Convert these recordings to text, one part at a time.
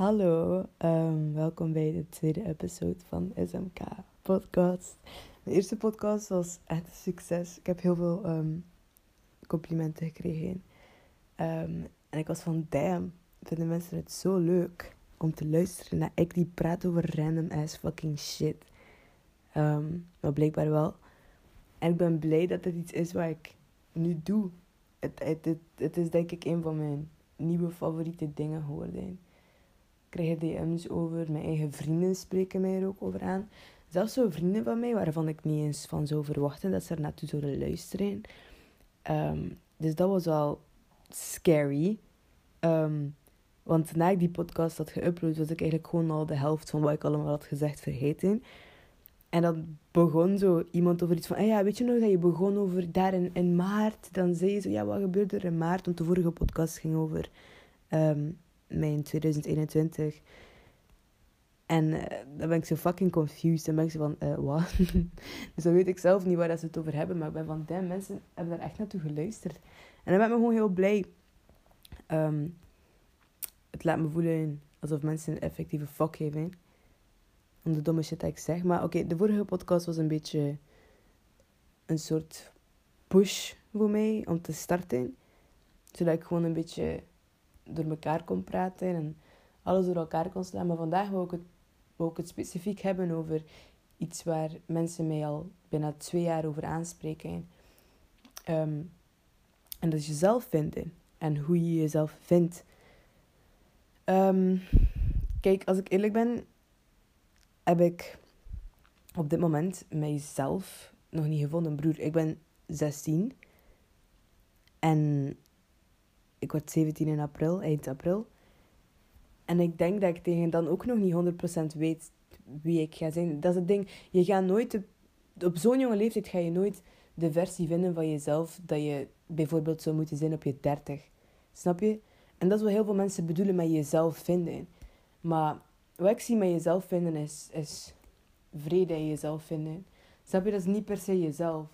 Hallo, um, welkom bij de tweede episode van SMK Podcast. Mijn eerste podcast was echt een succes. Ik heb heel veel um, complimenten gekregen. Um, en ik was van, damn, vinden mensen het zo leuk om te luisteren naar ik die praat over random ass fucking shit. maar blijkbaar wel. En ik ben blij dat het iets is wat ik nu doe. Het, het, het, het is denk ik een van mijn nieuwe favoriete dingen geworden krijg DM's over. Mijn eigen vrienden spreken mij er ook over aan. Zelfs zo vrienden van mij, waarvan ik niet eens van zou verwachten dat ze er naartoe zouden luisteren. Ehm, dus dat was wel scary. Ehm, want na ik die podcast had geüpload, was ik eigenlijk gewoon al de helft van wat ik allemaal had gezegd vergeten. En dan begon zo iemand over iets van, ah ja, weet je nog dat je begon over daar in, in maart? Dan zei je zo, ja, wat gebeurde er in maart? Want de vorige podcast ging over um, mijn 2021. En uh, dan ben ik zo fucking confused. Dan ben ik zo van, uh, wat? dus dan weet ik zelf niet waar dat ze het over hebben. Maar ik ben van, damn, mensen hebben daar echt naartoe geluisterd. En dan ben ik me gewoon heel blij. Um, het laat me voelen alsof mensen een effectieve fuck geven. Om de domme shit dat ik zeg. Maar oké, de vorige podcast was een beetje een soort push voor mij om te starten. Zodat ik gewoon een beetje door elkaar kon praten en alles door elkaar kon slaan. Maar vandaag wil ik het, wil ik het specifiek hebben over iets waar mensen mij al bijna twee jaar over aanspreken. Um, en dat is jezelf vinden en hoe je jezelf vindt. Um, kijk, als ik eerlijk ben, heb ik op dit moment mijzelf nog niet gevonden. Broer, ik ben 16 en ik word 17 in april, eind april. En ik denk dat ik tegen dan ook nog niet 100% weet wie ik ga zijn. Dat is het ding. Je gaat nooit, op zo'n jonge leeftijd ga je nooit de versie vinden van jezelf dat je bijvoorbeeld zou moeten zijn op je 30. Snap je? En dat is wat heel veel mensen bedoelen met jezelf vinden. Maar wat ik zie met jezelf vinden is, is vrede in jezelf vinden. Snap je? Dat is niet per se jezelf.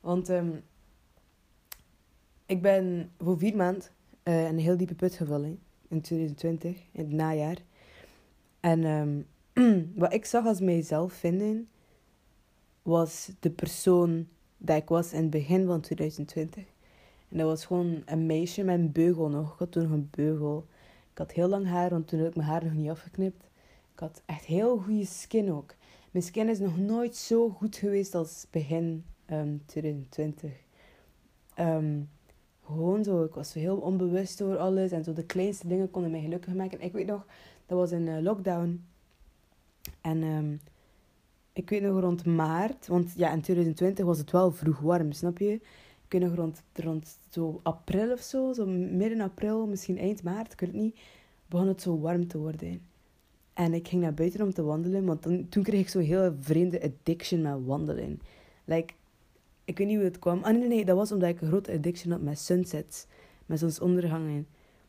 Want um, ik ben voor vier maanden uh, een heel diepe put gevallen in 2020, in het najaar. En um, wat ik zag als mijzelf vinden, was de persoon dat ik was in het begin van 2020. En dat was gewoon een meisje met een beugel nog. Ik had toen nog een beugel. Ik had heel lang haar, want toen had ik mijn haar nog niet afgeknipt. Ik had echt heel goede skin ook. Mijn skin is nog nooit zo goed geweest als begin um, 2020. Um, gewoon zo, ik was zo heel onbewust over alles. En zo de kleinste dingen konden mij gelukkig maken. Ik weet nog, dat was een lockdown. En um, ik weet nog rond maart, want ja, in 2020 was het wel vroeg warm, snap je? Ik weet nog rond, rond zo april of zo, zo midden april, misschien eind maart, ik weet het niet, begon het zo warm te worden. En ik ging naar buiten om te wandelen, want toen, kreeg ik zo'n heel vreemde addiction met wandelen. Like, ik weet niet hoe het kwam. Ah nee, nee, dat was omdat ik een grote addiction had met sunsets. Met zonsondergangen.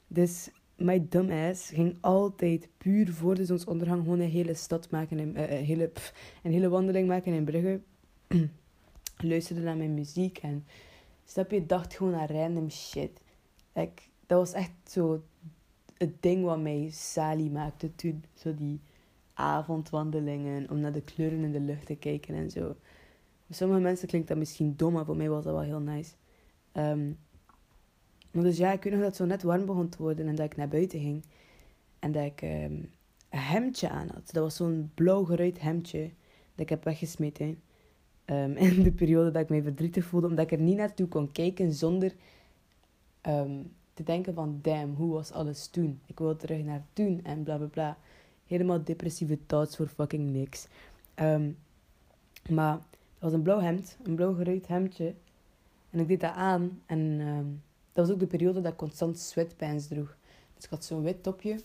Dus my dumbass ging altijd puur voor de zonsondergang gewoon een hele stad maken. Uh, een, hele, pff, hele wandeling maken in Brugge. Luisterde naar mijn muziek en snap je, dacht gewoon aan random shit. Like, dat was echt zo het ding wat mij salie maakte toen. Zo die avondwandelingen, om naar de kleuren in de lucht te kijken en zo. Sommige mensen klinkt dat misschien dom, maar voor mij was dat wel heel nice. Um, dus ja, ik weet nog dat het zo net warm begon te worden en dat ik naar buiten ging. En dat ik um, een hemdje aan had. Dat was zo'n blauw geruit hemdje dat ik heb weggesmeten. Um, in de periode dat ik mij verdrietig voelde, omdat ik er niet naartoe kon kijken zonder te denken van damn, hoe was alles toen? Ik wil terug naar toen en bla bla bla. Helemaal depressieve thoughts voor fucking niks. Maar dat was een blauw hemd, een blauw geruit hemdje. En ik deed dat aan. En uh, dat was ook de periode dat ik constant sweatpants droeg. Dus ik had zo'n wit topje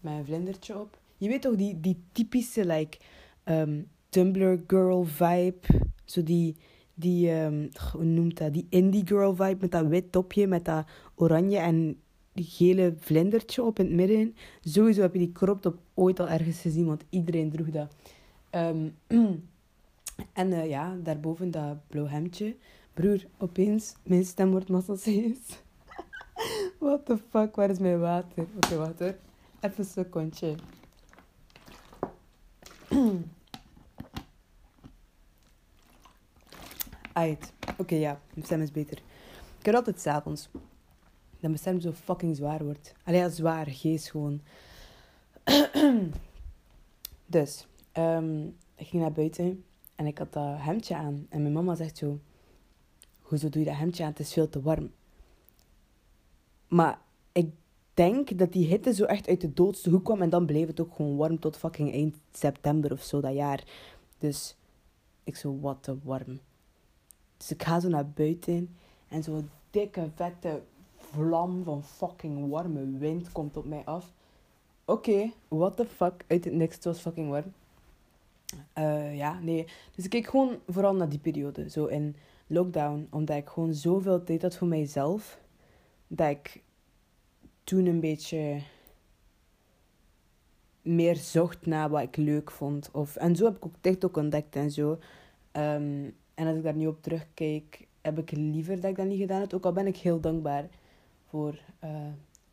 met een vlindertje op. Je weet toch, die, die typische, like, um, Tumblr girl vibe. Zo die, die um, hoe noemt dat? Die indie girl vibe met dat wit topje, met dat oranje en die gele vlindertje op in het midden. Sowieso heb je die crop top ooit al ergens gezien, want iedereen droeg dat. Um, En uh, ja, daarboven dat blauw hemdje. Broer, opeens, mijn stem wordt massaceus. What the fuck, waar is mijn water? Oké, okay, water. Even een secondje. Uit. Oké, ja. Mijn stem is beter. Ik heb altijd s'avonds. Dat mijn stem zo fucking zwaar wordt. Allee, ja, zwaar. Geest gewoon. dus, ehm, ik ging naar buiten. En ik had dat hemdje aan. En mijn mama zegt zo... Hoezo doe je dat hemdje aan? Het is veel te warm. Maar ik denk dat die hitte zo echt uit de doodste hoek kwam. En dan bleef het ook gewoon warm tot fucking eind september of zo dat jaar. Dus ik zo, wat te warm. Dus ik ga zo naar buiten. En zo'n dikke, vette vlam van fucking warme wind komt op mij af. Oké, what the fuck. Uit het niks, het was fucking warm. Uh, ja, nee. Dus ik keek gewoon vooral naar die periode. Zo in lockdown. Omdat ik gewoon zoveel tijd had voor mijzelf. Dat ik toen een beetje meer zocht naar wat ik leuk vond. Of, en zo heb ik ook TikTok ontdekt en zo. Um, en als ik daar nu op terugkijk, heb ik liever dat ik dat niet gedaan heb. Ook al ben ik heel dankbaar voor uh,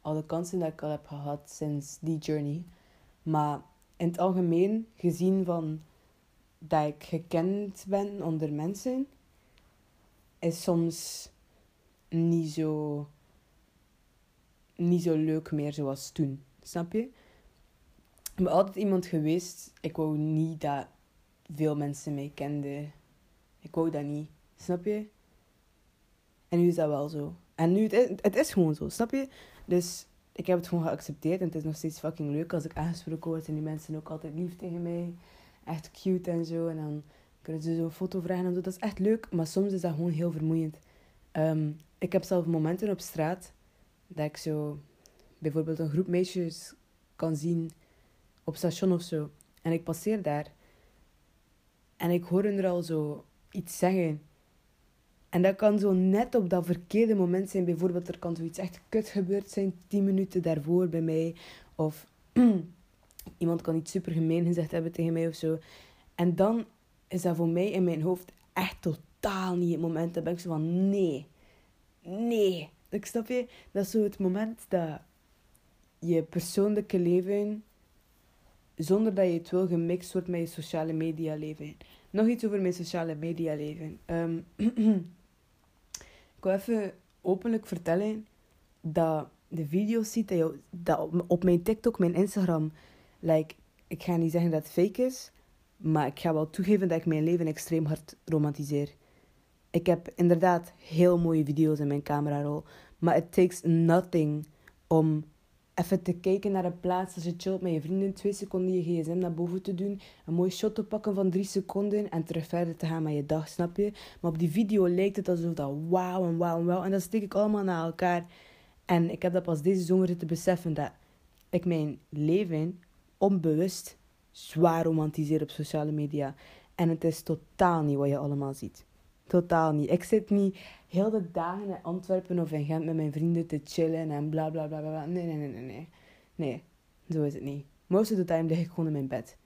alle kansen die ik al heb gehad sinds die journey. Maar in het algemeen, gezien van dat ik gekend ben onder mensen, is soms niet zo, niet zo leuk meer zoals toen. Snap je? Ik ben altijd iemand geweest, ik wou niet dat veel mensen mij kenden. Ik wou dat niet. Snap je? En nu is dat wel zo. En nu, het is, het is gewoon zo, snap je? Dus ik heb het gewoon geaccepteerd en het is nog steeds fucking leuk als ik aangesproken word en die mensen ook altijd lief tegen mij. Echt cute en zo. En dan kunnen ze zo een foto vragen en zo. Dat is echt leuk, maar soms is dat gewoon heel vermoeiend. Ehm, ik heb zelf momenten op straat dat ik zo bijvoorbeeld een groep meisjes kan zien op station of zo. En ik passeer daar. En ik hoor hun er al zo iets zeggen. En dat kan zo net op dat verkeerde moment zijn. Bijvoorbeeld, er kan zoiets echt kut gebeurd zijn, tien minuten daarvoor bij mij. Of iemand kan iets super gemeen gezegd hebben tegen mij of zo. En dan is dat voor mij in mijn hoofd echt totaal niet het moment. Dan ben ik zo van, nee, nee. Ik snap je? Dat is zo het moment dat je persoonlijke leven, zonder dat je het wil, gemixt wordt met je sociale media leven. Nog iets over mijn sociale media leven. Ehm, ik wil even openlijk vertellen dat de video's ziet dat, je, dat op mijn TikTok, mijn Instagram, like, ik ga niet zeggen dat het fake is, maar ik ga wel toegeven dat ik mijn leven extreem hard romantiseer. Ik heb inderdaad heel mooie video's in mijn camerarol, maar it takes nothing om even te kijken naar een plaats als je chillt met je vrienden, twee seconden je gsm naar boven te doen, een mooi shot te pakken van drie seconden en terug verder te gaan met je dag, snap je? Maar op die video lijkt het alsof dat wauw en wauw en wauw en dat steek ik allemaal naar elkaar. En ik heb dat pas deze zomer te beseffen dat ik mijn leven onbewust zwaar romantiseer op sociale media. En het is totaal niet wat je allemaal ziet. Totaal niet. Ik zit niet heel de dagen in Antwerpen of in Gent met mijn vrienden te chillen en bla bla bla bla. Nee, nee, nee, nee, nee. Nee, zo is het niet. Most of the time lig ik gewoon in mijn bed.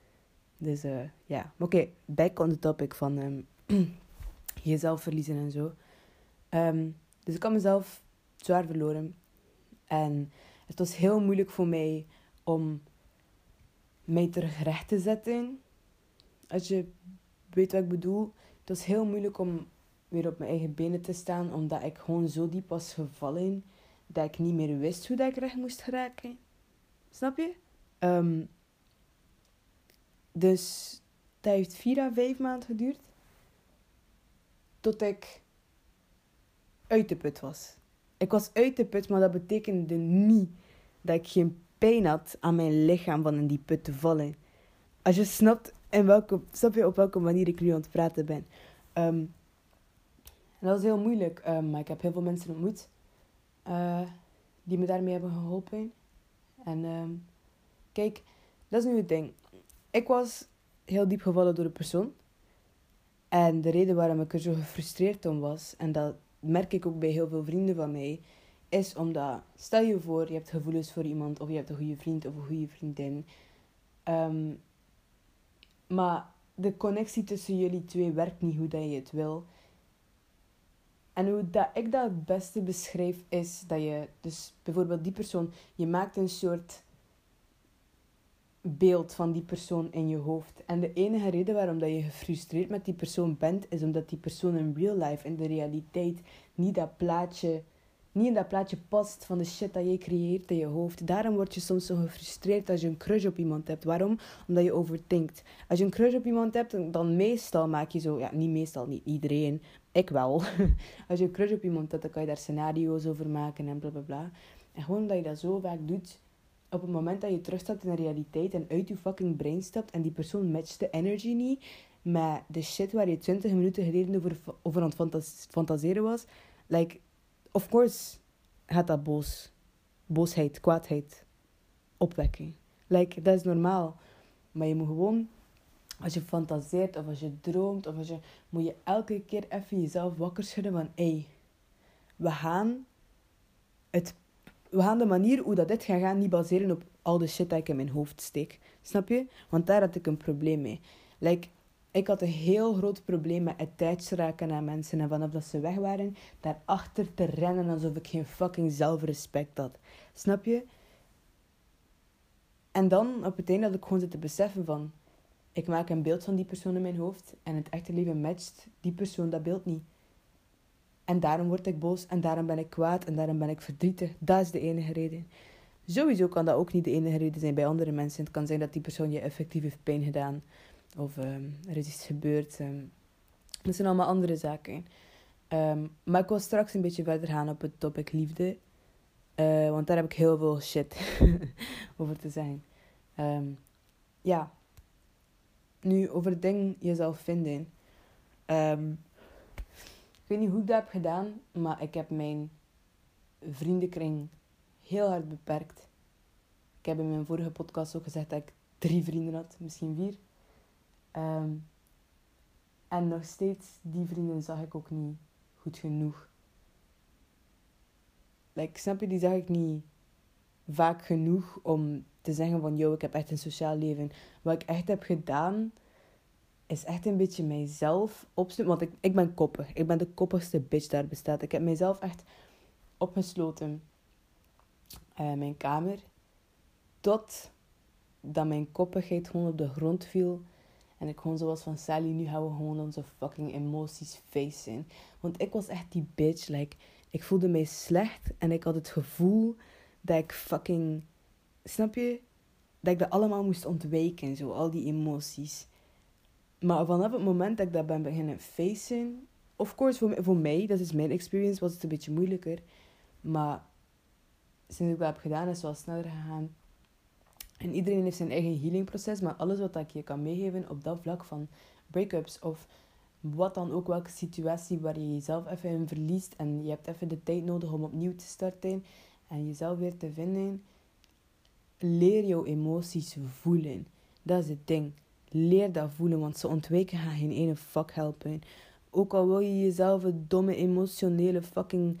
Dus uh, ja. Oké, back on the topic van um, jezelf verliezen en zo. Um, dus ik had mezelf zwaar verloren. En het was heel moeilijk voor mij om mij terug recht te zetten. Als je weet wat ik bedoel. Het was heel moeilijk om weer op mijn eigen benen te staan, omdat ik gewoon zo diep was gevallen dat ik niet meer wist hoe dat ik recht moest geraken. Snap je? Um, dus dat heeft vier à vijf maanden geduurd. Tot ik uit de put was. Ik was uit de put, maar dat betekende niet dat ik geen pijn had aan mijn lichaam van in die put te vallen. Als je snapt, in welke, snap je op welke manier ik nu aan het praten ben. Um, dat was heel moeilijk, um, maar ik heb heel veel mensen ontmoet uh, die me daarmee hebben geholpen. En um, kijk, dat is nu het ding. Ik was heel diep gevallen door de persoon. En de reden waarom ik er zo gefrustreerd om was, en dat merk ik ook bij heel veel vrienden van mij, is omdat, stel je voor, je hebt gevoelens voor iemand, of je hebt een goede vriend of een goede vriendin. Um, maar de connectie tussen jullie twee werkt niet hoe dat je het wil. En hoe dat ik dat het beste beschrijf is dat je, dus bijvoorbeeld die persoon, je maakt een soort beeld van die persoon in je hoofd. En de enige reden waarom dat je gefrustreerd met die persoon bent, is omdat die persoon in real life, in de realiteit, niet dat plaatje, niet in dat plaatje past van de shit dat je creëert in je hoofd. Daarom word je soms zo gefrustreerd als je een crush op iemand hebt. Waarom? Omdat je overdenkt. Als je een crush op iemand hebt, dan meestal maak je zo, ja, niet meestal, niet iedereen, ik wel. als je een crush op iemand hebt, dan kan je daar scenario's over maken en bla bla bla. En gewoon omdat je dat zo vaak doet, op het moment dat je terugstaat in de realiteit en uit je fucking brain stapt en die persoon matcht de energy niet met de shit waar je 20 minuten geleden over, over aan het fantaseren was, like, of course gaat dat boos, boosheid, kwaadheid opwekken. Like, dat is normaal. Maar je moet gewoon, als je fantaseert of als je droomt of als je, moet je elke keer even jezelf wakker schudden van, hé, hey, we gaan het we gaan de manier hoe dat dit gaat gaan niet baseren op al de shit dat ik in mijn hoofd steek. Snap je? Want daar had ik een probleem mee. Like, ik had een heel groot probleem met attached raken aan mensen. En vanaf dat ze weg waren, daarachter te rennen alsof ik geen fucking zelfrespect had. Snap je? En dan op het einde dat ik gewoon zit te beseffen van... Ik maak een beeld van die persoon in mijn hoofd. En het echte leven matcht die persoon dat beeld niet. En daarom word ik boos en daarom ben ik kwaad en daarom ben ik verdrietig. Dat is de enige reden. Sowieso kan dat ook niet de enige reden zijn bij andere mensen. Het kan zijn dat die persoon je effectief heeft pijn gedaan. Of um, er is iets gebeurd. Um, dat zijn allemaal andere zaken. Um, maar ik wil straks een beetje verder gaan op het topic liefde. Uh, want daar heb ik heel veel shit over te zeggen. ja. Nu, over het ding jezelf vinden. Ik weet niet hoe ik dat heb gedaan, maar ik heb mijn vriendenkring heel hard beperkt. Ik heb in mijn vorige podcast ook gezegd dat ik drie vrienden had, misschien vier. Ehm, en nog steeds, die vrienden zag ik ook niet goed genoeg. Like, snap je, die zag ik niet vaak genoeg om te zeggen van... Yo, ik heb echt een sociaal leven. Wat ik echt heb gedaan is echt een beetje mijzelf opsluiten. Want ik, ik ben koppig. Ik ben de koppigste bitch daar bestaat. Ik heb mijzelf echt opgesloten uh, mijn kamer. Tot dat mijn koppigheid gewoon op de grond viel. En ik gewoon zoals van Sally, nu gaan we gewoon onze fucking emoties facen. Want ik was echt die bitch. Like, ik voelde mij slecht en ik had het gevoel dat ik fucking... Snap je? Dat ik dat allemaal moest ontwijken, zo, al die emoties. Maar vanaf het moment dat ik dat ben beginnen facen, of course voor, voor mij, dat is mijn experience, was het een beetje moeilijker. Maar sinds ik dat heb gedaan, is het wel sneller gegaan. En iedereen heeft zijn eigen healingproces, maar alles wat ik je kan meegeven op dat vlak van breakups of wat dan ook, welke situatie waar je jezelf even in verliest en je hebt even de tijd nodig om opnieuw te starten en jezelf weer te vinden, leer jouw emoties voelen. Dat is het ding. Leer dat voelen, want ze ontwijken gaan geen ene fuck helpen. Ook al wil je jezelf een domme, emotionele, fucking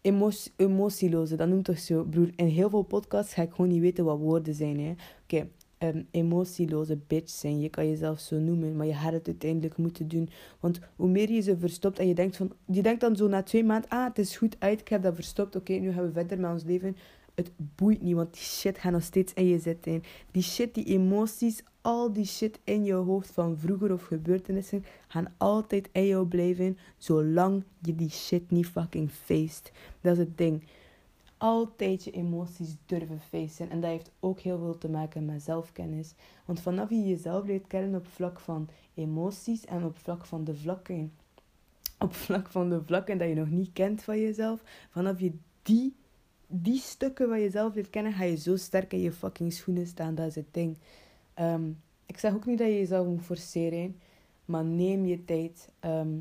emotie, emotieloze, dat noemt toch zo, broer. In heel veel podcasts ga ik gewoon niet weten wat woorden zijn, hè. Oké, okay, um, emotieloze bitch zijn. Je kan jezelf zo noemen, maar je gaat het uiteindelijk moeten doen. Want hoe meer je ze verstopt en je denkt van... Je denkt dan zo na twee maanden, ah, het is goed uit, ik heb dat verstopt. Oké, nu gaan we verder met ons leven. Het boeit niet, want die shit gaat nog steeds in je zitten. Die shit, die emoties, al die shit in je hoofd van vroeger of gebeurtenissen gaan altijd in jou blijven zolang je die shit niet fucking faced. Dat is het ding. Altijd je emoties durven facen. En dat heeft ook heel veel te maken met zelfkennis. Want vanaf je jezelf leert kennen op vlak van emoties en op vlak van de vlakken. Op vlak van de vlakken dat je nog niet kent van jezelf. Vanaf je die, die stukken van jezelf leert kennen, ga je zo sterk in je fucking schoenen staan. Dat is het ding. Ehm, ik zeg ook niet dat je jezelf moet forceren, maar neem je tijd. Ehm,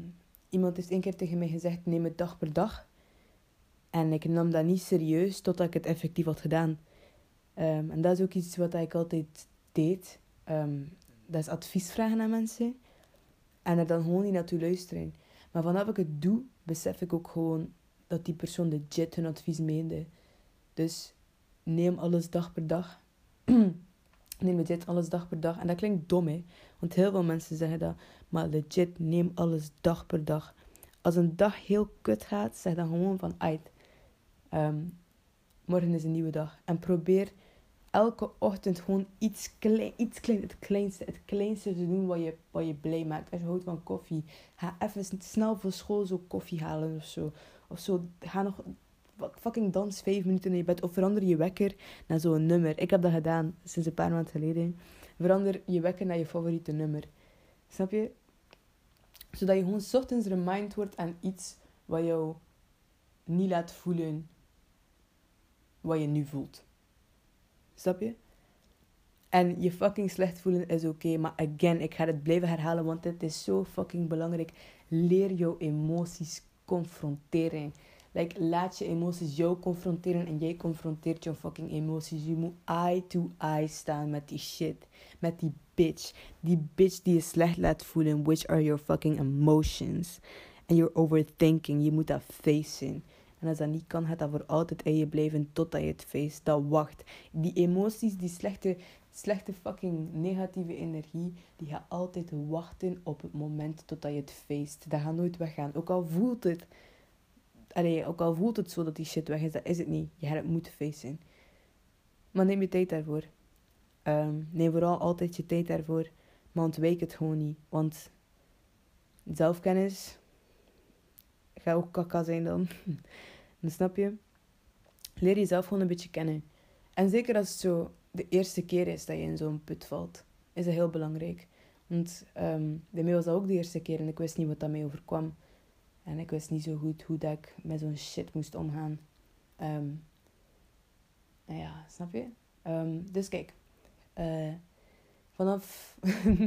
iemand heeft één keer tegen mij gezegd: neem het dag per dag. En ik nam dat niet serieus totdat ik het effectief had gedaan. Ehm, en dat is ook iets wat ik altijd deed. dat is advies vragen aan mensen. En er dan gewoon niet naartoe luisteren. Maar vanaf ik het doe, besef ik ook gewoon dat die persoon legit hun advies meende. Dus neem alles dag per dag. neem legit alles dag per dag. En dat klinkt dom, hè. Want heel veel mensen zeggen dat. Maar legit, neem alles dag per dag. Als een dag heel kut gaat, zeg dan gewoon van... Uit, um, morgen is een nieuwe dag. En probeer elke ochtend gewoon iets klein, iets klein, het kleinste, het kleinste te doen wat je, wat je blij maakt. Als je houdt van koffie, ga even snel voor school zo koffie halen of zo. Of zo, ga nog fucking dans vijf minuten in je bed. Of verander je wekker naar zo'n nummer. Ik heb dat gedaan sinds een paar maanden geleden. Verander je wekker naar je favoriete nummer. Snap je? Zodat je gewoon ochtends remind wordt aan iets wat jou niet laat voelen wat je nu voelt. Snap je? En je fucking slecht voelen is oké, maar again, ik ga het blijven herhalen, want het is zo fucking belangrijk. Leer jouw emoties confronteren. Like, laat je emoties jou confronteren en jij confronteert jouw fucking emoties. Je moet eye to eye staan met die shit. Met die bitch. Die bitch die je slecht laat voelen. Which are your fucking emotions. And your overthinking. Je moet dat facen. En als dat niet kan, gaat dat voor altijd in je blijven totdat je het face. Dat wacht. Die emoties, die slechte, slechte fucking negatieve energie, die gaat altijd wachten op het moment totdat je het feest. Dat gaat nooit weggaan. Ook al voelt het, allee, ook al voelt het zo dat die shit weg is, dat is het niet. Je gaat het moeten facen. Maar neem je tijd daarvoor. Um, neem vooral altijd je tijd daarvoor. Maar ontwijk het gewoon niet. Want zelfkennis gaat ook kaka zijn dan. Dan snap je? Leer jezelf gewoon een beetje kennen. En zeker als het zo de eerste keer is dat je in zo'n put valt, is dat heel belangrijk. Want um, bij mij was dat ook de eerste keer en ik wist niet wat dat overkwam. En ik wist niet zo goed hoe dat ik met zo'n shit moest omgaan. Um, nou ja, snap je? Um, dus kijk, uh, vanaf.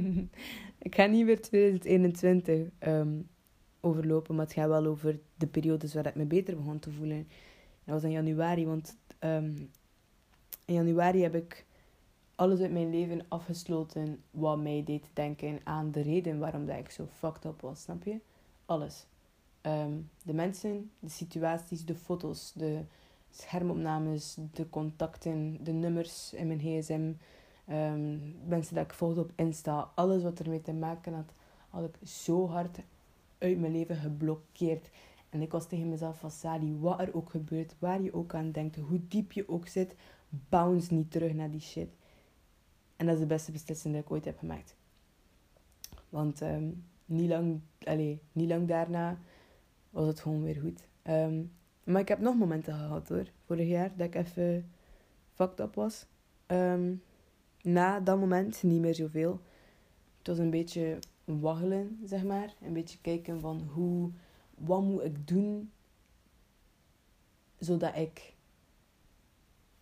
ik ga niet meer 2021 um, overlopen, maar het gaat wel over de periodes waar ik me beter begon te voelen. dat was in januari, want in januari heb ik alles uit mijn leven afgesloten wat mij deed denken aan de reden waarom dat ik zo fucked up was, snap je? Alles. Um, de mensen, de situaties, de foto's, de schermopnames, de contacten, de nummers in mijn gsm, um, mensen dat ik volgde op Insta, alles wat ermee te maken had, had ik zo hard uit mijn leven geblokkeerd. En ik was tegen mezelf van Sally, wat er ook gebeurt, waar je ook aan denkt, hoe diep je ook zit, bounce niet terug naar die shit. En dat is de beste beslissing die ik ooit heb gemaakt. Want um, niet, lang, allez, niet lang daarna was het gewoon weer goed. Um, maar ik heb nog momenten gehad hoor. Vorig jaar dat ik even fucked up was. Um, na dat moment niet meer zoveel. Het was een beetje waggelen, zeg maar. Een beetje kijken van hoe, wat moet ik doen zodat ik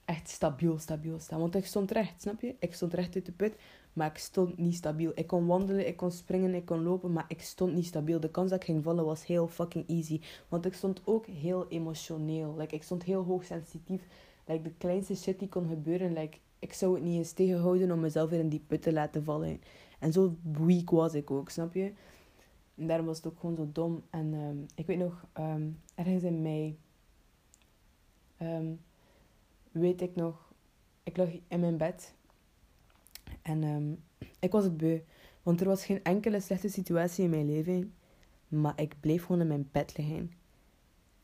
echt stabiel, stabiel sta. Want ik stond recht, snap je? Ik stond recht uit de put, maar ik stond niet stabiel. Ik kon wandelen, ik kon springen, ik kon lopen, maar ik stond niet stabiel. De kans dat ik ging vallen was heel fucking easy. Want ik stond ook heel emotioneel. Like, ik stond heel hoogsensitief. Like, de kleinste shit die kon gebeuren, like, ik zou het niet eens tegenhouden om mezelf weer in die put te laten vallen. En zo weak was ik ook, snap je? En daarom was het ook gewoon zo dom. En um, ik weet nog, um, ergens in mei, um, weet ik nog, ik lag in mijn bed. En ik was het beu. Want er was geen enkele slechte situatie in mijn leven. Maar ik bleef gewoon in mijn bed liggen.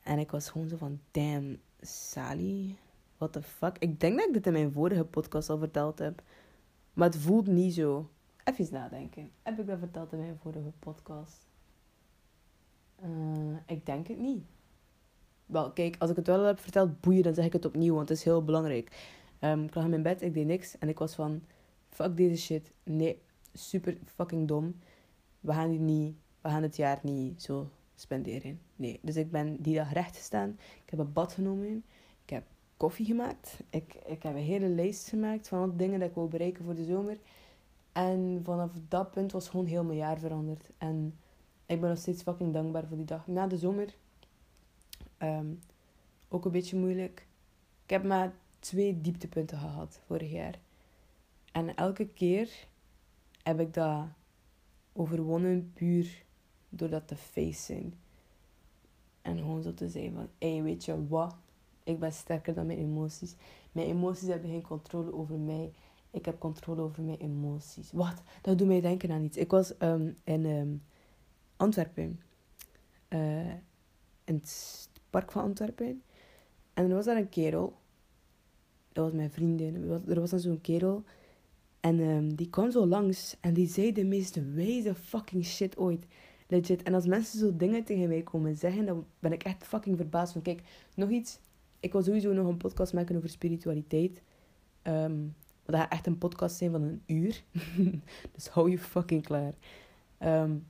En ik was gewoon zo van, damn, Sally, what the fuck. Ik denk dat ik dit in mijn vorige podcast al verteld heb. Maar het voelt niet zo. Even nadenken. Heb ik dat verteld in mijn vorige podcast? Uh, ik denk het niet. Wel, kijk, als ik het wel heb verteld, boeien, dan zeg ik het opnieuw, want het is heel belangrijk. Um, ik lag in mijn bed, ik deed niks en ik was van, fuck deze shit. Nee, super fucking dom. We gaan, die niet, we gaan het jaar niet zo spenderen. Nee, dus ik ben die dag recht gestaan. Ik heb een bad genomen. Ik heb koffie gemaakt. Ik, ik heb een hele lijst gemaakt van alle dingen dat ik wil bereiken voor de zomer. En vanaf dat punt was gewoon heel mijn jaar veranderd. En ik ben nog steeds fucking dankbaar voor die dag. Na de zomer, um, ook een beetje moeilijk. Ik heb maar twee dieptepunten gehad vorig jaar. En elke keer heb ik dat overwonnen puur door dat te facen. En gewoon zo te zeggen van, hé, hey, weet je wat? Ik ben sterker dan mijn emoties. Mijn emoties hebben geen controle over mij. Ik heb controle over mijn emoties. Wat? Dat doet mij denken aan iets. Ik was um, in um, Antwerpen. Uh, in het park van Antwerpen. En er was daar een kerel. Dat was mijn vriendin. Er was dan zo'n kerel. En um, die kwam zo langs en die zei de meest wijze fucking shit ooit. Legit. En als mensen zo dingen tegen mij komen zeggen, dan ben ik echt fucking verbaasd. Van kijk, nog iets. Ik wil sowieso nog een podcast maken over spiritualiteit. Um, dat gaat echt een podcast zijn van een uur. dus hou je fucking klaar. Um,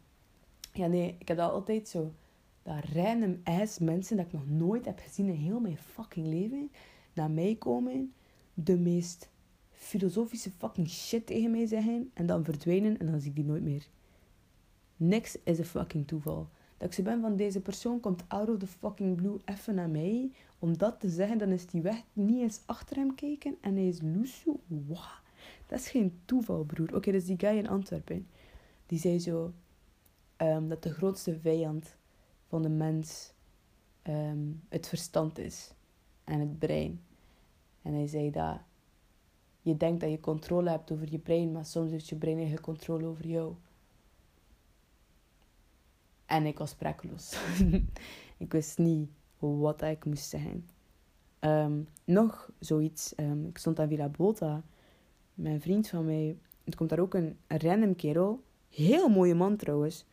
ja, nee, ik heb dat altijd zo. Dat random ass mensen dat ik nog nooit heb gezien in heel mijn fucking leven. Naar mij komen. De meest filosofische fucking shit tegen mij zeggen. En dan verdwijnen en dan zie ik die nooit meer. Niks is een fucking toeval. Dat ik ze ben van deze persoon komt out of the fucking blue even naar mij. Om dat te zeggen, dan is die weg niet eens achter hem kijken. En hij is loesoe. Wow. Dat is geen toeval, broer. Oké, dus die guy in Antwerpen. Die zei zo... Um, dat de grootste vijand van de mens um, het verstand is. En het brein. En hij zei dat... Je denkt dat je controle hebt over je brein. Maar soms heeft je brein eigen controle over jou. En ik was sprakeloos. ik wist niet wat ik moest zeggen. Um, nog zoiets. Um, ik stond aan Villa Bota. Mijn vriend van mij. Er komt daar ook een, random kerel. Heel mooie man trouwens.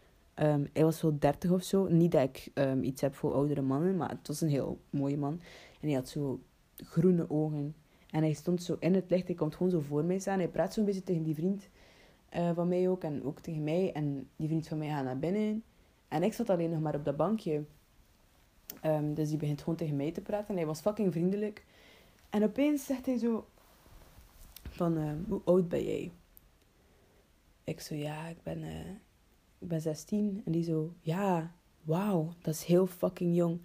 Um, hij was wel 30 of zo. Niet dat ik iets heb voor oudere mannen. Maar het was een heel mooie man. En hij had zo groene ogen. En hij stond zo in het licht. Hij komt gewoon zo voor mij staan. Hij praat zo'n beetje tegen die vriend uh, van mij ook. En ook tegen mij. En die vriend van mij gaat naar binnen. En ik zat alleen nog maar op dat bankje. Um, dus die begint gewoon tegen mij te praten. En hij was fucking vriendelijk. En opeens zegt hij zo... Van, uh, hoe oud ben jij? Ik zo, ja, ik ben, uh, ik ben 16. En die zo, ja, wauw, dat is heel fucking jong.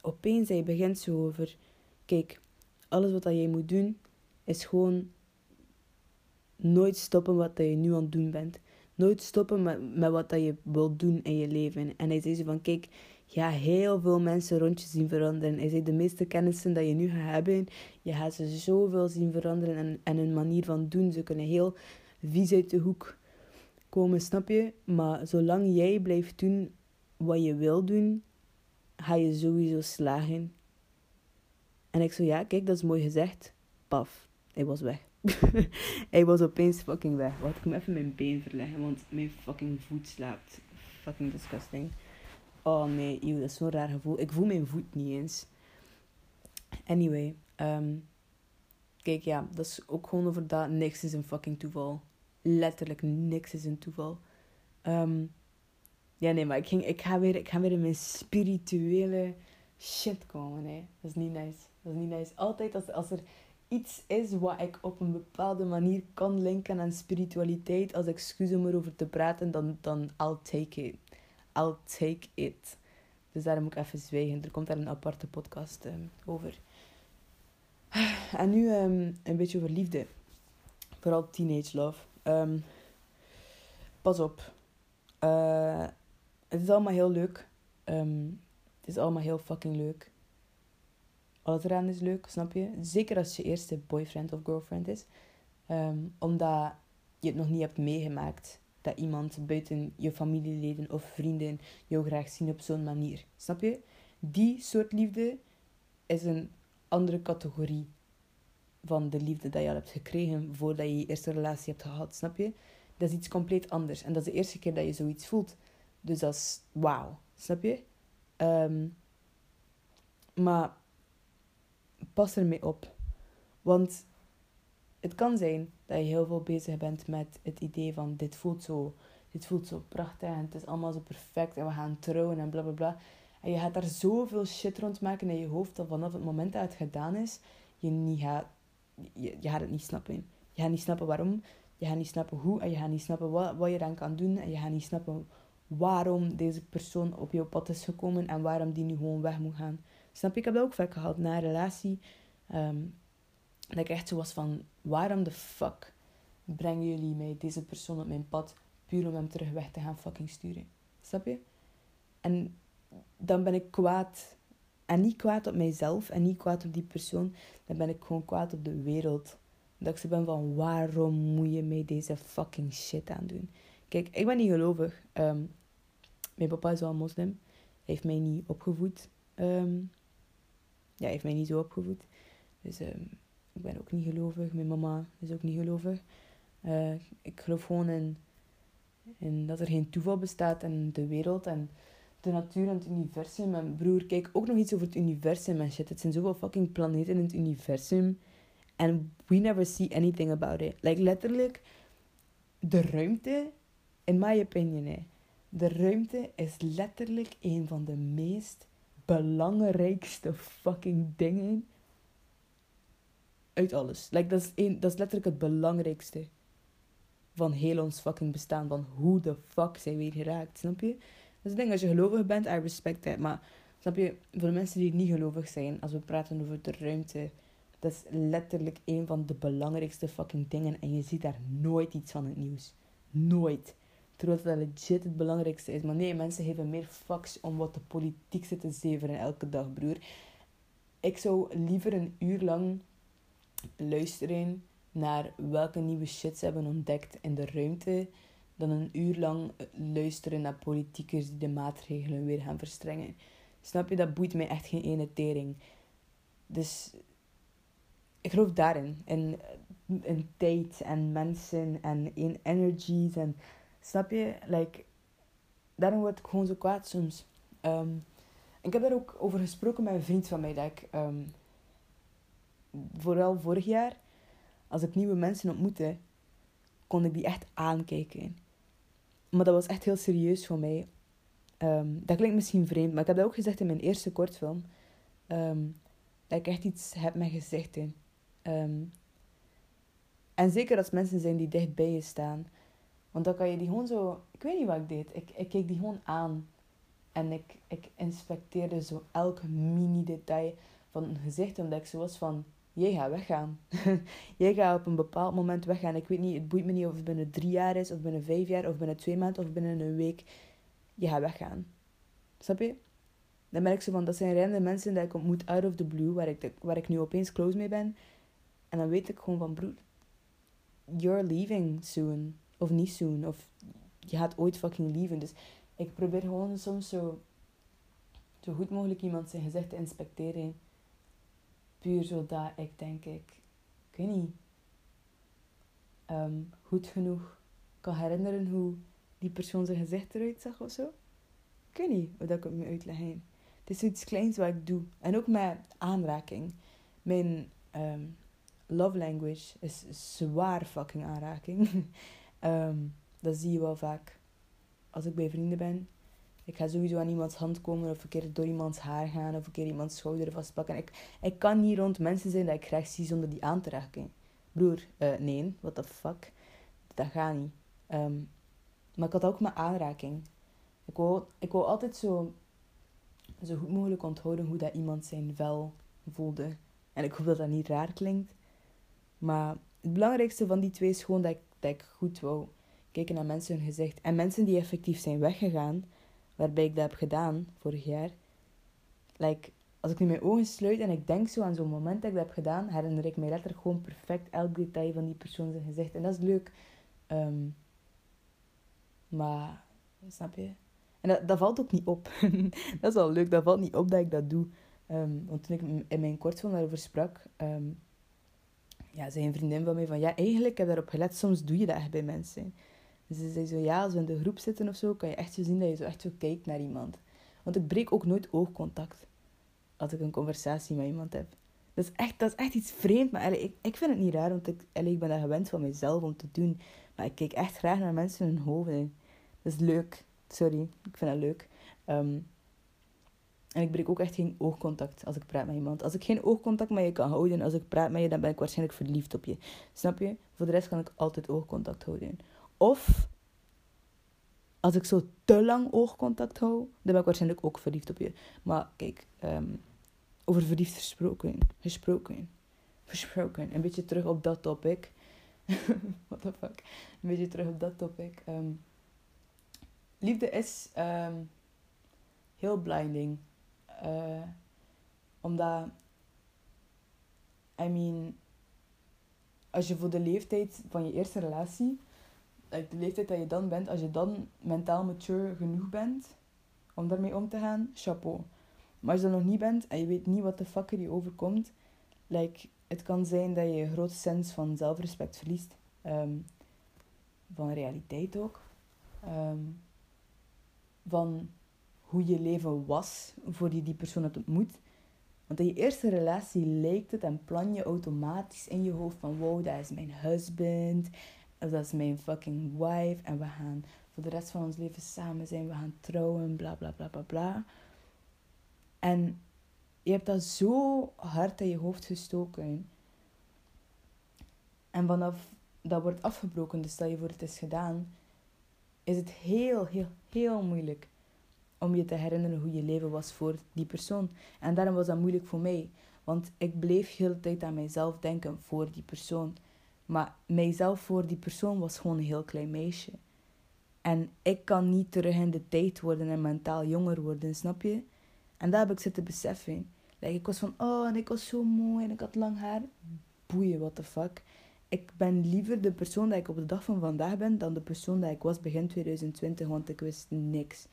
Opeens hij begint zo over... Kijk, alles wat jij moet doen, is gewoon nooit stoppen wat je nu aan het doen bent nooit stoppen met, met wat dat je wilt doen in je leven. En hij zei zo van, kijk, gaat heel veel mensen rond je zien veranderen. Hij zei, de meeste kennissen dat je nu gaat hebben, je gaat ze zoveel zien veranderen. En, en hun manier van doen, ze kunnen heel vies uit de hoek komen, snap je? Maar zolang jij blijft doen wat je wil doen, ga je sowieso slagen. En ik zo, ja, kijk, dat is mooi gezegd. Paf, hij was weg. hij was opeens fucking weg. Wacht, ik moet even mijn been verleggen, want mijn fucking voet slaapt. Fucking disgusting. Oh nee, eeuw, dat is zo'n raar gevoel. Ik voel mijn voet niet eens. Anyway, um, kijk ja, dat is ook gewoon over dat. Niks is een fucking toeval. Letterlijk niks is een toeval. Um, ja, nee, maar ik, ging, ik, ga weer, ik ga weer in mijn spirituele shit komen. Hè. Dat is niet nice. Dat is niet nice. Altijd als, er iets is wat ik op een bepaalde manier kan linken aan spiritualiteit als excuus om erover te praten, dan, dan I'll take it. I'll take it. Dus daarom moet ik even zwijgen. Er komt daar een aparte podcast um, over. En nu um, een beetje over liefde. Vooral teenage love. Um, pas op. Uh, het is allemaal heel leuk. het is allemaal heel fucking leuk. Alles eraan is leuk, snap je? Zeker als je eerste boyfriend of girlfriend is. Um, omdat je het nog niet hebt meegemaakt dat iemand buiten je familieleden of vrienden jou graag zien op zo'n manier. Snap je? Die soort liefde is een andere categorie van de liefde dat je al hebt gekregen voordat je je eerste relatie hebt gehad. Snap je? Dat is iets compleet anders. En dat is de eerste keer dat je zoiets voelt. Dus dat is wauw. Snap je? Um, maar pas ermee op. Want het kan zijn dat je heel veel bezig bent met het idee van dit voelt zo, dit voelt zo prachtig en het is allemaal zo perfect en we gaan trouwen en bla bla bla. En je gaat daar zoveel shit rond maken in je hoofd dat vanaf het moment dat het gedaan is, je, niet gaat, je, je gaat het niet snappen. Je gaat niet snappen waarom, je gaat niet snappen hoe en je gaat niet snappen wat, wat je dan kan doen en je gaat niet snappen waarom deze persoon op jouw pad is gekomen en waarom die nu gewoon weg moet gaan. Snap je? Ik heb dat ook vaak gehad na een relatie. Um, dat ik echt zo was van, waarom de fuck brengen jullie mij deze persoon op mijn pad puur om hem terug weg te gaan fucking sturen? Snap je? En dan ben ik kwaad. En niet kwaad op mijzelf en niet kwaad op die persoon. Dan ben ik gewoon kwaad op de wereld. Dat ik ze ben van, waarom moet je mij deze fucking shit aandoen? Kijk, ik ben niet gelovig. Um, mijn papa is wel moslim. Hij heeft mij niet opgevoed. Um, ja, heeft mij niet zo opgevoed. Dus um, ik ben ook niet gelovig. Mijn mama is ook niet gelovig. Uh, ik geloof gewoon in, in dat er geen toeval bestaat in de wereld en de natuur en het universum. Mijn broer, kijk ook nog iets over het universum en shit. Het zijn zoveel fucking planeten in het universum. En we never see anything about it. Like letterlijk, de ruimte, in my opinion, de ruimte is letterlijk een van de meest belangrijkste fucking dingen uit alles. Like, dat, is een, dat is letterlijk het belangrijkste van heel ons fucking bestaan. Van hoe de fuck zijn we hier geraakt, snap je? Dus denk, als je gelovig bent, I respect that. Maar snap je, voor de mensen die niet gelovig zijn, als we praten over de ruimte, dat is letterlijk een van de belangrijkste fucking dingen. En je ziet daar nooit iets van het nieuws. Nooit. Terwijl dat legit het belangrijkste is. Maar nee, mensen geven meer fucks om wat de politiek zit te zeveren elke dag, broer. Ik zou liever een uur lang luisteren naar welke nieuwe shit ze hebben ontdekt in de ruimte, dan een uur lang luisteren naar politiekers die de maatregelen weer gaan verstrengen. Snap je, dat boeit mij echt geen ene tering. Dus ik geloof daarin. In, in tijd en mensen en in energies en Snap je? Like, daarom word ik gewoon zo kwaad soms. Um, ik heb daar ook over gesproken met een vriend van mij. Dat ik, um, vooral vorig jaar, als ik nieuwe mensen ontmoette, kon ik die echt aankijken. Maar dat was echt heel serieus voor mij. Um, dat klinkt misschien vreemd, maar ik heb dat ook gezegd in mijn eerste kortfilm. Um, dat ik echt iets heb met gezichten. Um, en zeker als mensen zijn die dicht bij je staan. Want dan kan je die gewoon zo... Ik weet niet wat ik deed. Ik, ik keek die gewoon aan. En ik, ik inspecteerde zo elk mini-detail van een gezicht. Omdat ik zo was van... Jij gaat weggaan. jij gaat op een bepaald moment weggaan. Ik weet niet, het boeit me niet of het binnen drie jaar is, of binnen vijf jaar, of binnen twee maanden, of binnen een week. Je gaat weggaan. Snap je? Dan ik zo van, dat zijn random mensen die ik ontmoet out of the blue, waar ik, waar ik nu opeens close mee ben. En dan weet ik gewoon van, broer, you're leaving soon. Of niet zoen. Of je gaat ooit fucking lieven. Dus ik probeer gewoon soms zo, zo goed mogelijk iemand zijn gezicht te inspecteren. Puur zodat ik denk ik, ik weet niet, um, goed genoeg kan herinneren hoe die persoon zijn gezicht eruit zag of zo. Ik weet niet hoe dat ik het me uitleggen. Het is iets kleins wat ik doe. En ook met aanraking. Mijn um, love language is zwaar fucking aanraking. Um, dat zie je wel vaak als ik bij vrienden ben. Ik ga sowieso aan iemands hand komen of een keer door iemands haar gaan of een keer iemands schouder vastpakken. Ik, ik kan niet rond mensen zijn dat ik graag zie zonder die aan te raken. Broer, uh, nee, what the fuck. Dat gaat niet. Um, maar ik had ook mijn aanraking. Ik wou, ik wou altijd zo, zo goed mogelijk onthouden hoe dat iemand zijn vel voelde. En ik hoop dat dat niet raar klinkt. Maar het belangrijkste van die twee is gewoon dat ik dat ik goed wou kijken naar mensen hun gezicht. En mensen die effectief zijn weggegaan, waarbij ik dat heb gedaan vorig jaar. Like, als ik nu mijn ogen sluit en ik denk zo aan zo'n moment dat ik dat heb gedaan, herinner ik mij letterlijk gewoon perfect elk detail van die persoon zijn gezicht. En dat is leuk. Um, maar, snap je? En dat, dat valt ook niet op. dat is wel leuk, dat valt niet op dat ik dat doe. Um, want toen ik in mijn kortfilm daarover sprak, um, ja, zei een vriendin van mij van, ja, eigenlijk ik heb daarop gelet, soms doe je dat echt bij mensen. Dus ze zei zo, ja, als we in de groep zitten of zo, kan je echt zo zien dat je zo echt zo kijkt naar iemand. Want ik breek ook nooit oogcontact als ik een conversatie met iemand heb. Dat is echt, dat is echt iets vreemd, maar ik, ik vind het niet raar, want ik, ik ben dat gewend van mezelf om te doen. Maar ik kijk echt graag naar mensen hun hoofden. Dat is leuk. Sorry, ik vind dat leuk. Um, en ik breek ook echt geen oogcontact als ik praat met iemand. Als ik geen oogcontact met je kan houden, als ik praat met je, dan ben ik waarschijnlijk verliefd op je. Snap je? Voor de rest kan ik altijd oogcontact houden. Of als ik zo te lang oogcontact hou, dan ben ik waarschijnlijk ook verliefd op je. Maar kijk, um, over verliefd gesproken. Gesproken. Gesproken. Een beetje terug op dat topic. What the fuck. Een beetje terug op dat topic. Um, liefde is um, heel blinding. Uh, omdat, I mean, als je voor de leeftijd van je eerste relatie, de leeftijd dat je dan bent, als je dan mentaal mature genoeg bent om daarmee om te gaan, chapeau. Maar als je dat nog niet bent en je weet niet wat de fuck er je overkomt, like, het kan zijn dat je een grote sens van zelfrespect verliest. Ehm, van realiteit ook. Ehm, van hoe je leven was voor je die persoon hebt ontmoet. Want in je eerste relatie lijkt het en plan je automatisch in je hoofd van wow, dat is mijn husband, dat is mijn fucking wife en we gaan voor de rest van ons leven samen zijn, we gaan trouwen, bla bla bla bla bla. En je hebt dat zo hard in je hoofd gestoken. En vanaf dat wordt afgebroken, dus dat je voor het is gedaan, is het heel, heel, heel moeilijk om je te herinneren hoe je leven was voor die persoon. En daarom was dat moeilijk voor mij. Want ik bleef heel de tijd aan mijzelf denken voor die persoon. Maar mijzelf voor die persoon was gewoon een heel klein meisje. En ik kan niet terug in de tijd worden en mentaal jonger worden, snap je? En daar heb ik zitten beseffen. Like, ik was van, oh, en ik was zo mooi en ik had lang haar. Boeien, what the fuck. Ik ben liever de persoon dat ik op de dag van vandaag ben dan de persoon dat ik was begin 2020, want ik wist niks.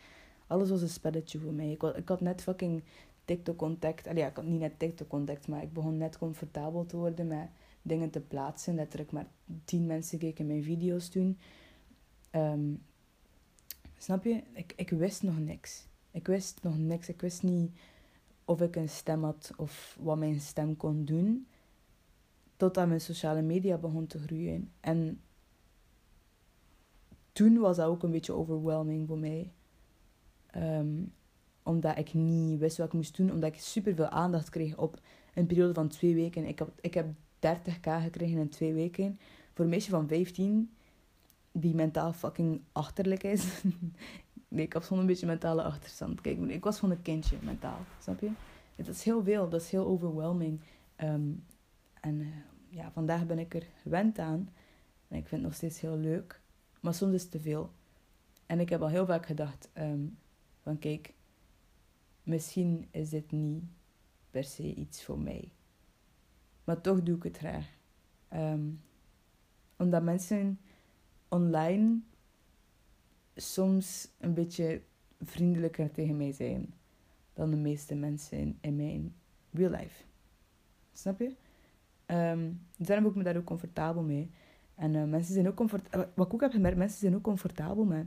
Alles was een spelletje voor mij. Ik ik had net fucking TikTok-contact. Ja, ik had niet net TikTok-contact, maar ik begon net comfortabel te worden met dingen te plaatsen. Letterlijk maar tien mensen keken mijn video's toen. Ehm, snap je? Ik, ik wist nog niks. Ik wist nog niks. Ik wist niet of ik een stem had of wat mijn stem kon doen. Totdat mijn sociale media begon te groeien. En toen was dat ook een beetje overwhelming voor mij. Um, omdat ik niet wist wat ik moest doen. Omdat ik superveel aandacht kreeg op een periode van twee weken. Ik heb, ik heb 30k gekregen in twee weken. Voor een meisje van 15 die mentaal fucking achterlijk is. nee, ik had zo'n beetje mentale achterstand. Kijk, ik was gewoon een kindje mentaal, snap je? Het is heel veel, dat is heel overwhelming. Um, en uh, ja, vandaag ben ik er gewend aan. En ik vind het nog steeds heel leuk. Maar soms is het te veel. En ik heb al heel vaak gedacht um, van kijk, misschien is dit niet per se iets voor mij. Maar toch doe ik het graag. Um, omdat mensen online soms een beetje vriendelijker tegen mij zijn dan de meeste mensen in, mijn real life. Snap je? Um, daarom voel ik me daar ook comfortabel mee. En uh, mensen zijn ook comfortabel. Wat ik ook heb gemerkt, mensen zijn ook comfortabel met,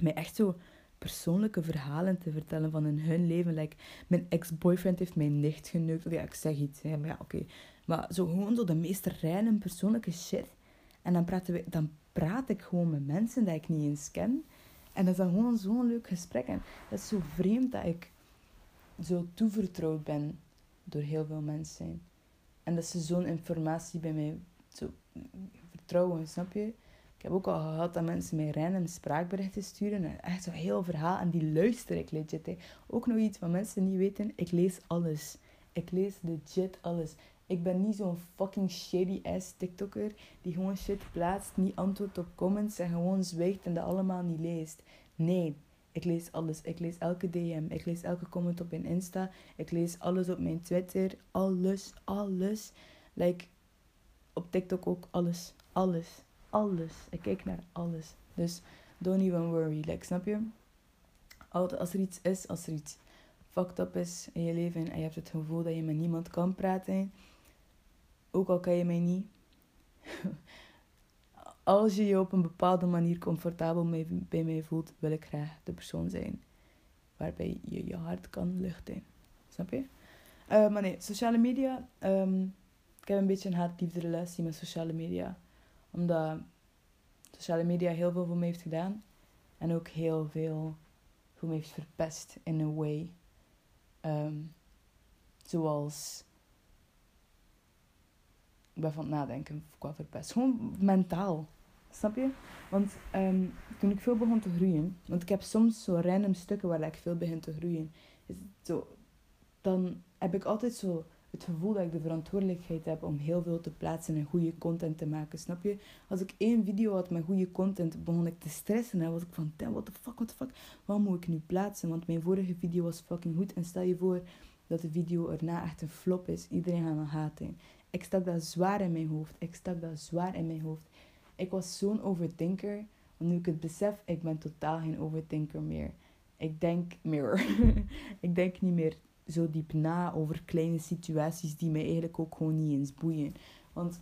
met echt zo persoonlijke verhalen te vertellen van in hun leven. Like, mijn ex-boyfriend heeft mijn nicht geneukt. Ja, ik zeg iets. Maar ja, oké. Maar zo gewoon zo de meest random persoonlijke shit. En dan, praten we, dan praat ik gewoon met mensen die ik niet eens ken. En dat is dan gewoon zo'n leuk gesprek. En dat is zo vreemd dat ik zo toevertrouwd ben door heel veel mensen. En dat ze zo'n informatie bij mij zo vertrouwen, snap je? Ik heb ook al gehad dat mensen mij random spraakberichten sturen. En echt zo'n heel verhaal. En die luister ik legit. Hè. Ook nog iets wat mensen niet weten. Ik lees alles. Ik lees legit alles. Ik ben niet zo'n fucking shady ass TikToker die gewoon shit plaatst, niet antwoordt op comments en gewoon zwijgt en dat allemaal niet leest. Nee, ik lees alles. Ik lees elke DM. Ik lees elke comment op mijn Insta. Ik lees alles op mijn Twitter. Alles, alles. Like, op TikTok ook alles. Alles. Alles. Ik kijk naar alles. Dus don't even worry. Snap je? Altijd als er iets is, als er iets fucked up is in je leven en je hebt het gevoel dat je met niemand kan praten, ook al kan je mij niet. Als je je op een bepaalde manier comfortabel bij mij voelt, wil ik graag de persoon zijn waarbij je je hart kan luchten. Snap je? Uh, maar nee, sociale media. Um, ik heb een beetje een haat-liefde relatie met sociale media. Omdat sociale media heel veel voor me heeft gedaan. En ook heel veel voor me heeft verpest in a way. Um, zoals ik ben van het nadenken qua verpest. Gewoon mentaal. Snap je? Want um, toen ik veel begon te groeien, want ik heb soms zo random stukken waar ik veel begin te groeien, is zo, dan heb ik altijd zo het gevoel dat ik de verantwoordelijkheid heb om heel veel te plaatsen en goede content te maken. Snap je? Als ik één video had met goede content, begon ik te stressen. En was ik van, what the fuck, what the fuck. Wat moet ik nu plaatsen? Want mijn vorige video was fucking goed. En stel je voor dat de video erna echt een flop is. Iedereen gaat me haten. Ik stak dat zwaar in mijn hoofd. Ik stak dat zwaar in mijn hoofd. Ik was zo'n overthinker. Want nu ik het besef, ik ben totaal geen overthinker meer. Ik denk meer. ik denk niet meer zo diep na over kleine situaties die mij eigenlijk ook gewoon niet eens boeien. Want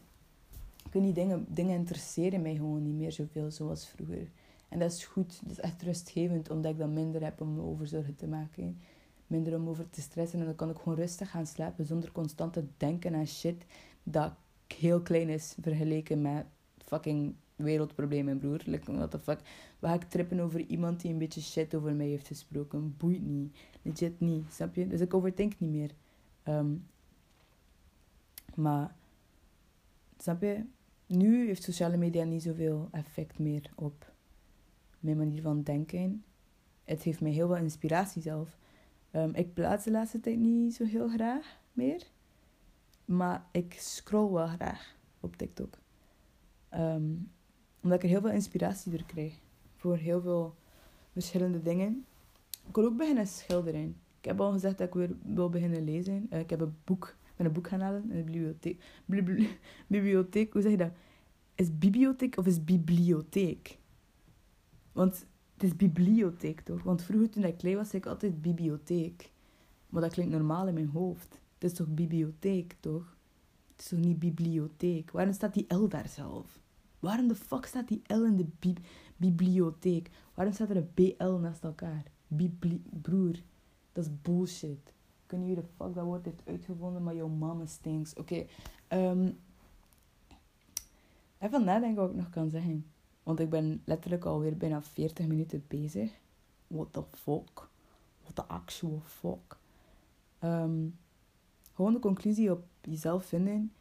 ik dingen, dingen interesseren mij gewoon niet meer zoveel zoals vroeger. En dat is goed, dat is echt rustgevend, omdat ik dan minder heb om me over zorgen te maken. Minder om over te stressen en dan kan ik gewoon rustig gaan slapen zonder constant te denken aan shit dat heel klein is vergeleken met fucking wereldproblemen, broer. Like, what the fuck. Waar ga ik trippen over iemand die een beetje shit over mij heeft gesproken? Boeit niet. Legit niet, snap je? Dus ik overdenk niet meer. Ehm, maar, snap je? Nu heeft sociale media niet zoveel effect meer op mijn manier van denken. Het heeft mij heel veel inspiratie zelf. Um, ik plaats de laatste tijd niet zo heel graag meer. Maar ik scroll wel graag op TikTok. Um, omdat ik er heel veel inspiratie door krijg. Voor heel veel verschillende dingen. Ik wil ook beginnen schilderen. Ik heb al gezegd dat ik weer wil beginnen lezen. Uh, ik heb een boek, ben een boek gaan halen in de bibliotheek. bibliotheek, hoe zeg je dat? Is bibliotheek of is bibliotheek? Want het is bibliotheek toch? Want vroeger toen ik klein was, zei ik altijd bibliotheek. Maar dat klinkt normaal in mijn hoofd. Het is toch bibliotheek, toch? Het is toch niet bibliotheek? Waarom staat die L daar zelf? Waarom de fuck staat die L in de bibliotheek? Waarom staat er een BL naast elkaar? Bibli Broer, dat is bullshit. Kunnen jullie de fuck dat woord heeft uitgevonden, maar jouw mama stinks. Oké, ehm, even nadenken wat ik nog kan zeggen. Want ik ben letterlijk alweer bijna 40 minuten bezig. What the fuck? What the actual fuck? Um, gewoon de conclusie op jezelf vinden.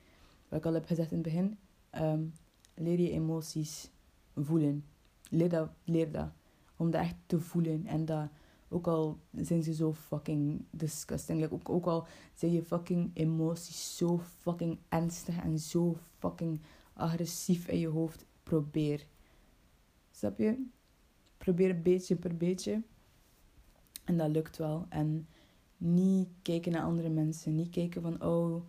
Wat ik al heb gezegd in het begin. Um, leer je emoties voelen. Leer dat, leer dat. Om dat echt te voelen. En dat, ook al zijn ze zo fucking disgusting. Ook, ook al zijn je fucking emoties zo fucking ernstig en zo fucking agressief in je hoofd. Probeer. Snap je? Probeer beetje per beetje. En dat lukt wel. En niet kijken naar andere mensen. Niet kijken van, oh,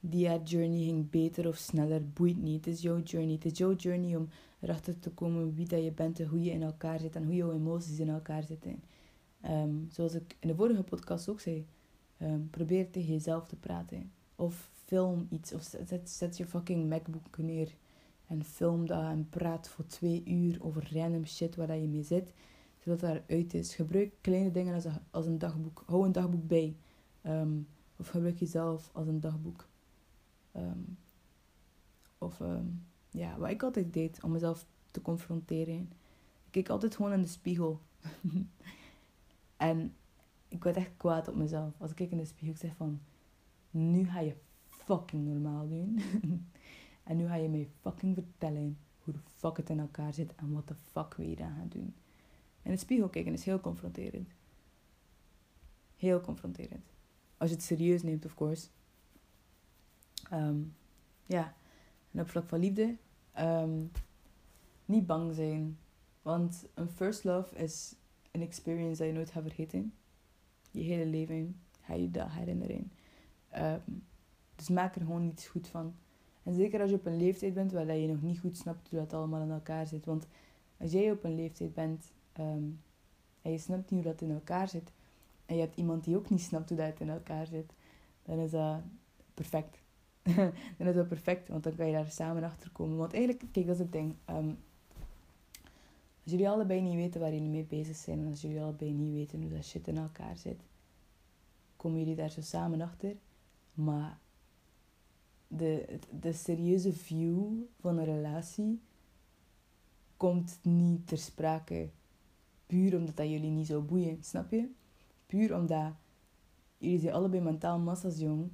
die haar journey ging beter of sneller. Boeit niet. Het is jouw journey. Het is jouw journey om erachter te komen wie dat je bent en hoe je in elkaar zit. En hoe jouw emoties in elkaar zitten. Um, zoals ik in de vorige podcast ook zei. Um, probeer tegen jezelf te praten. Of film iets. Of zet, zet je fucking MacBook neer. En film dat en praat voor twee uur over random shit waar dat je mee zit zodat het eruit is. Gebruik kleine dingen als een, als een dagboek. Hou een dagboek bij. Um, of gebruik jezelf als een dagboek. Um, of um, ja, wat ik altijd deed om mezelf te confronteren. Ik keek altijd gewoon in de spiegel. en ik werd echt kwaad op mezelf. Als ik kijk in de spiegel, ik zeg van... Nu ga je fucking normaal doen. en nu ga je mij fucking vertellen hoe de fuck het in elkaar zit en wat de fuck we hier aan gaan doen. En het spiegel kijken is heel confronterend. Heel confronterend. Als je het serieus neemt, of course. Um, ja, en op vlak van liefde. Um, niet bang zijn. Want een first love is een experience dat je nooit gaat vergeten. Je hele leven ga je dat herinneren. Um, dus maak er gewoon iets goed van. En zeker als je op een leeftijd bent waar je nog niet goed snapt hoe dat allemaal in elkaar zit. Want als jij op een leeftijd bent en je snapt niet hoe dat in elkaar zit. En je hebt iemand die ook niet snapt hoe dat in elkaar zit. Dan is dat perfect. dan is dat perfect, want dan kan je daar samen achter komen. Want eigenlijk, kijk, dat is het ding. Um, als jullie allebei niet weten waar jullie mee bezig zijn, en als jullie allebei niet weten hoe dat shit in elkaar zit, komen jullie daar zo samen achter. Maar de, de serieuze view van een relatie komt niet ter sprake Puur omdat dat jullie niet zo boeien, snap je? Puur omdat jullie zijn allebei mentaal massas jong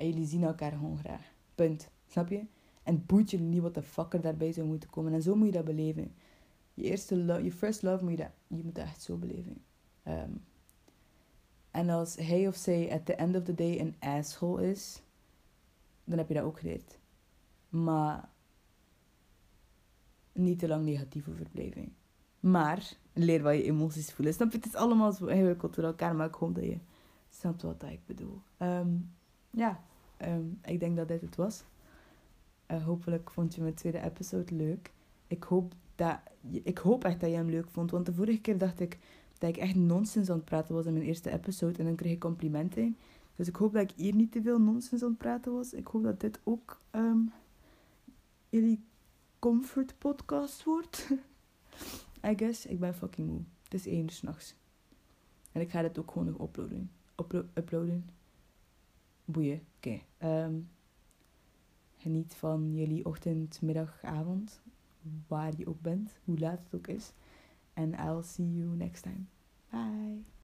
en jullie zien elkaar gewoon graag. Punt. Snap je? En boeit jullie niet wat de fucker daarbij zou moeten komen. En zo moet je dat beleven. Je eerste love, je first love moet je dat, je moet dat echt zo beleven. Um, en als hij of zij at the end of the day een asshole is, dan heb je dat ook geleerd. Maar niet te lang negatief over. Maar leer wat je emoties voelen. Snap je? Het is allemaal zo ingewikkeld door elkaar, maar ik hoop dat je snapt wat ik bedoel. Um, ja, um, ik denk dat dit het was. Uh, hopelijk vond je mijn tweede episode leuk. Ik hoop, dat, ik hoop echt dat je hem leuk vond. Want de vorige keer dacht ik dat ik echt nonsens aan het praten was in mijn eerste episode. En dan kreeg ik complimenten. Dus ik hoop dat ik hier niet te veel nonsens aan het praten was. Ik hoop dat dit ook um, jullie comfort podcast wordt. I guess. Ik ben fucking moe. Het is één uur s'nachts. En ik ga dit ook gewoon nog uploaden. Uplo uploaden. Boeien. Oké. Um, geniet van jullie ochtend, middag, avond. Waar je ook bent. Hoe laat het ook is. And I'll see you next time. Bye.